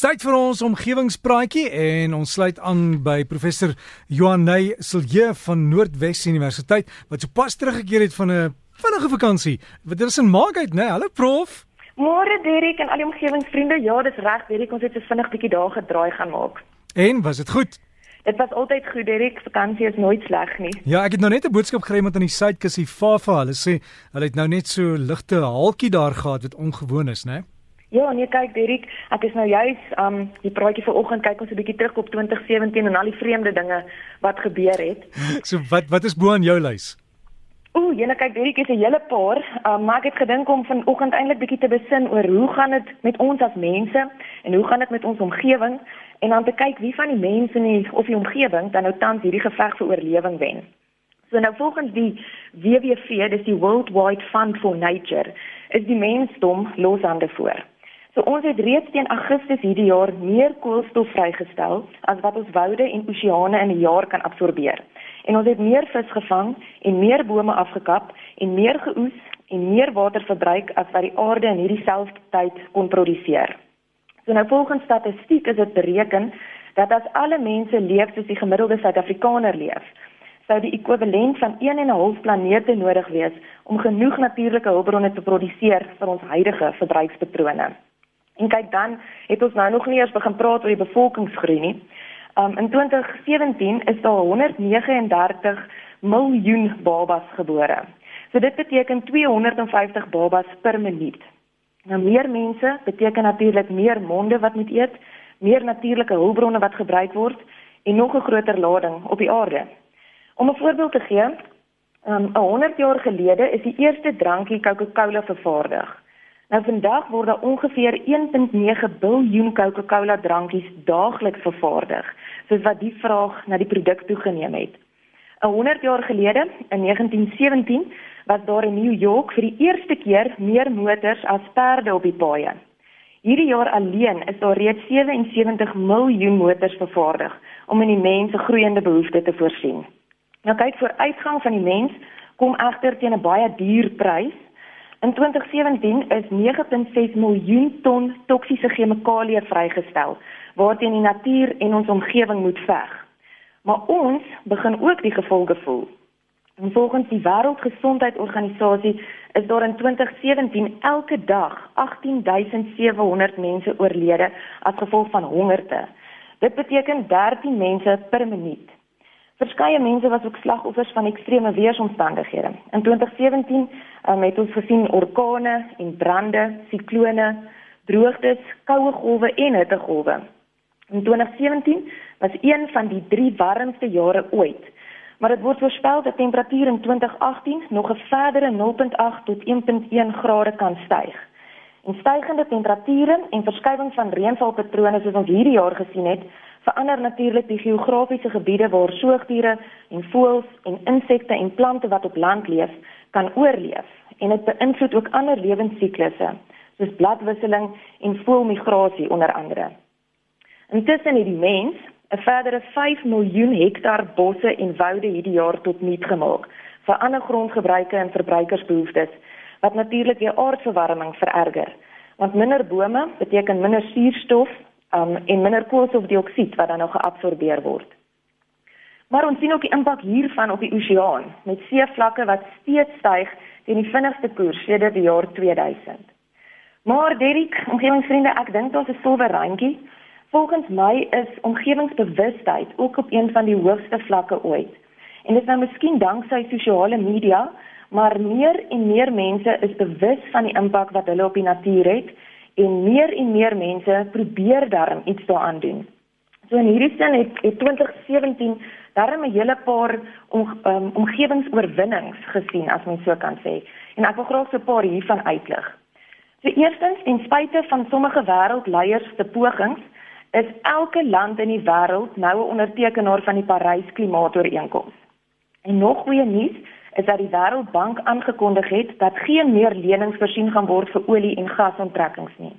Tyd vir ons omgewingspraatjie en ons sluit aan by professor Johanay Silje van Noordwes Universiteit wat sopas teruggekeer het van 'n vinnige vakansie. Wat is in Maagheid, né? Hallo prof. Môre Derek en al die omgewingsvriende. Ja, dis reg, Derek, ons het so vinnig bietjie dae gedraai gaan maak. En was dit goed? Dit was altyd goed, Derek. Vakansie is nooit sleg nie. Ja, ek het nou net 'n boodskap gekry met aan die suidkus hier Fafa. Hulle sê hulle het nou net so ligte halkie daar gehad wat ongewoon is, né? Ja, nee, kyk Derek, ek is nou juis um die praatjie vanoggend kyk ons 'n bietjie terug op 2017 en al die vreemde dinge wat gebeur het. So wat wat is bo aan jou lys? Ooh, jene kyk Derek is 'n hele paar, um, maar ek het gedink om vanoggend eintlik bietjie te besin oor hoe gaan dit met ons as mense en hoe gaan dit met ons omgewing en dan te kyk wie van die mense nie of die omgewing dan nou tans hierdie geveg vir oorlewing wen. So nou volgens die WWF, dis die World Wide Fund for Nature, is die mensdom loshande voor. So ons het reeds teen Augustus hierdie jaar meer koolstof vrygestel as wat ons woude en oseane in 'n jaar kan absorbeer. En ons het meer vis gevang en meer bome afgekap en meer geoes en meer water verbruik as wat die aarde in hierdie selfde tyd kon produseer. So nou volgens statistiek is dit bereken dat as alle mense leef soos die gemiddelde Suid-Afrikaner leef, sou die ekwivalent van 1 en 'n half planete nodig wees om genoeg natuurlike hulpbronne te produseer vir ons huidige verbruikspatrone. En kyk dan, het ons nou nog nie eers begin praat oor die bevolkingsgroei nie. Um in 2017 is daar 139 miljoen babas gebore. So dit beteken 250 babas per minuut. Nou meer mense beteken natuurlik meer monde wat moet eet, meer natuurlike hulpbronne wat gebruik word en nog 'n groter lading op die aarde. Om 'n voorbeeld te gee, um 100 jaar gelede is die eerste drankie Coca-Cola vervaardig. Nou vandag word daar ongeveer 1.9 biljoen Coca-Cola drankies daagliks vervaardig, soos wat die vraag na die produk toegeneem het. 'n 100 jaar gelede, in 1917, was daar in New York vir die eerste keer meer motors as perde op die paaie. Hierdie jaar alleen is daar reeds 77 miljoen motors vervaardig om in die mens se groeiende behoeftes te voorsien. Nou kyk vir uitgang van die mens kom egter teen 'n baie duur prys In 2017 is 9.6 miljoen ton toksiese chemikalieë vrygestel waarteen die natuur en ons omgewing moet veg. Maar ons begin ook die gevolge voel. En volgens die Wêreldgesondheidsorganisasie is daar in 2017 elke dag 18700 mense oorlede as gevolg van hongerte. Dit beteken 13 mense per minuut. Verskeie mense was ook slagoffers van ekstreme weeromstandighede. In 2017 um, het ons gesien orkane en brande, siklone, droogtes, koue golwe en hittegolwe. In 2017 was een van die 3 warmste jare ooit. Maar dit word voorspel dat temperature in 2018 nog 'n verdere 0.8 tot 1.1 grade kan styg. En stygende temperature en verskywing van reënvalpatrone soos ons hierdie jaar gesien het, verander natuurlik die geografiese gebiede waar soogdiere en voëls en insekte en plante wat op land leef, kan oorleef en dit beïnvloed ook ander lewensiklusse soos bladwisseling en voëlmigrasie onder andere. Intussen het die mens 'n verdere 5 miljoen hektaar bosse en woude hierdie jaar tot nut gemaak vir ander grondgebruike en verbruikersbehoeftes wat natuurlik die aardverwarming vererger. Want minder bome beteken minder suurstof um, en minder koolstofdioksied wat dan nou geabsorbeer word. Maar ons sien ook die impak hiervan op die oseaan met seevlakke wat steeds styg teen die vinnigste koers sedert die jaar 2000. Maar Derek, omgewingsvriende, ek dink daar's 'n silwer randjie. Volgens my is omgewingsbewustheid ook op een van die hoogste vlakke ooit. En dit is nou miskien danksy sosiale media, maar meer en meer mense is bewus van die impak wat hulle op die natuur het en meer en meer mense probeer daarom iets daaraan doen. So in hierdie sin het, het 2017 daarom 'n hele paar om, um, omgewingsoorwinnings gesien as mens so kan sê. En ek wil graag so 'n paar hiervan uitlig. So eerstens, ten spyte van sommige wêreldleiers se pogings, is elke land in die wêreld nou 'n ondertekenaar van die Parys Klimaatooreenkoms. En nog goeie nuus is dat die Wêreldbank aangekondig het dat geen meer lenings voorsien gaan word vir olie en gasonttrekkings nie.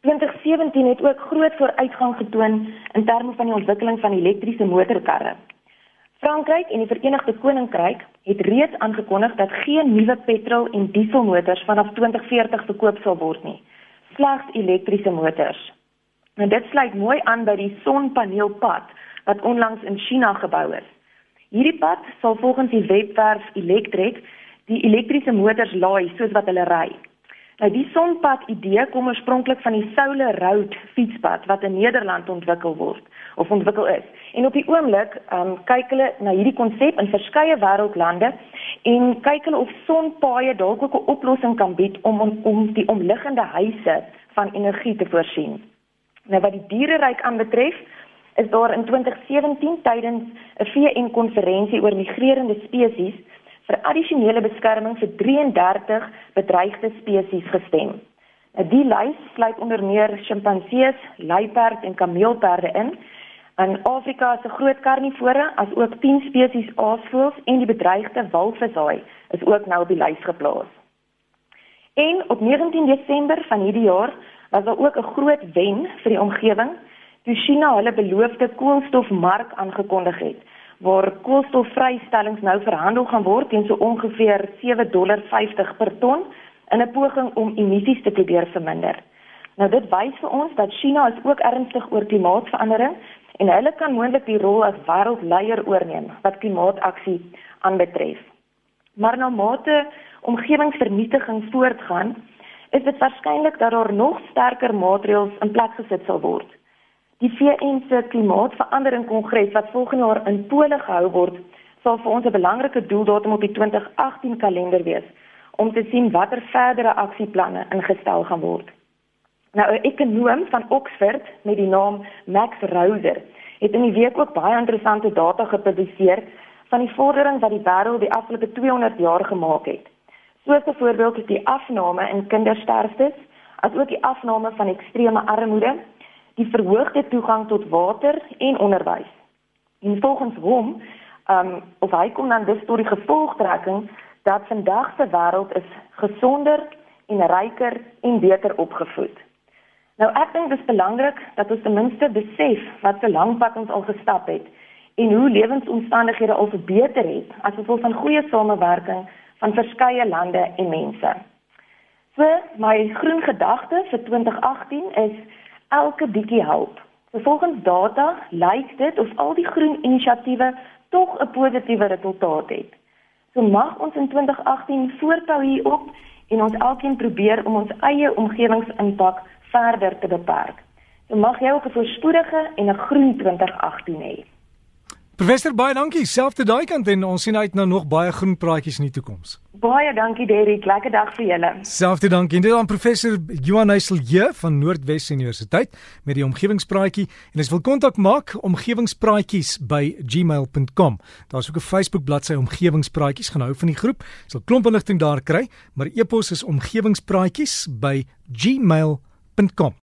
2017 het ook groot vooruitgang getoon in terme van die ontwikkeling van elektriese motorkarre. Frankryk en die Verenigde Koninkryk het reeds aangekondig dat geen nuwe petrol en dieselmotors vanaf 2040 verkoop sal word nie, slegs elektriese motors. En dit sluit mooi aan by die sonpaneelpad wat onlangs in China gebou is. Hierdie pad sal volgens die webwerf Electric die elektriese motors laai soos wat hulle ry. Nou die sonpad idee kom oorspronklik van die Solar Road fietspad wat in Nederland ontwikkel word of ontwikkel is. En op die oomblik um, kyk hulle na hierdie konsep in verskeie wêreldlande en kyk hulle of sonpaaie dalk ook 'n oplossing kan bied om om, om die omliggende huise van energie te voorsien. Nou wat die diereryk aanbetref, is daar in 2017 tydens 'n VN konferensie oor migrerende spesies vir addisionele beskerming vir 33 bedreigde spesies gestem. Nou, die lys sluit onder meer sjimpansees, luiperd en kameelperde in. In Afrika 'n groot karnivore as ook 10 spesies aasvoëls en die bedreigde walvishaai is ook nou op die lys geplaas. En op 19 Desember van hierdie jaar was daar ook 'n groot wen vir die omgewing toe China hulle beloofde koolstofmark aangekondig het waar koolstofvrystellings nou verhandel gaan word teen so ongeveer 7.50 dollar per ton in 'n poging om emissies te probeer verminder. Nou dit wys vir ons dat China is ook ernstig oor klimaatsverandering en hulle kan moontlik die rol as wêreldleier oorneem wat klimaataksie aanbetref. Maar na mate omgewingsvernietiging voortgaan, is dit waarskynlik dat daar nog sterker maatreëls in plek gesit sal word. Die VN se klimaatsverandering kongres wat volgende jaar in Pole gehou word, sal vir ons 'n belangrike doeldatum op die 2018 kalender wees om te sien watter verdere aksieplanne ingestel gaan word. Nou 'n ekonom van Oxford met die naam Max Roser het in die week ook baie interessante data gepubliseer van die vordering wat die wêreld die afgelope 200 jaar gemaak het. Soos byvoorbeeld die afname in kindersterftes, asook die afname van ekstreme armoede die verhoogde toegang tot water en onderwys. En volgens hom, ehm um, of hy kom dan dus tot die gevolgtrekking dat vandag se wêreld is gesonder en ryker en beter opgevoed. Nou ek dink dit is belangrik dat ons ten minste besef wat se lank pad ons al gestap het en hoe lewensomstandighede al verbeter het as gevolg van goeie samewerking van verskeie lande en mense. So my groen gedagte vir 2018 is elke bietjie help. So volgens data lyk dit of al die groen inisiatiewe tog 'n positiewe resultaat het. So mag ons in 2018 voortou hierop en ons elkeen probeer om ons eie omgewingsimpak verder te beperk. So mag jy ook 'n voorspoedige en 'n groen 2018 hê. Professor baie dankie. Selfde daai kant en ons sien uit na nog baie groen praatjies in die toekoms. Baie dankie Derrick. Lekker dag vir julle. Selfde dankie. En dit aan professor Johan Heisel hier van Noordwes Universiteit met die omgewingspraatjie en as wil kontak maak omgewingspraatjies by gmail.com. Daar's ook 'n Facebook bladsy omgewingspraatjies gaan hou van die groep. Sal klomp inligting daar kry, maar e-pos is omgewingspraatjies by gmail.com.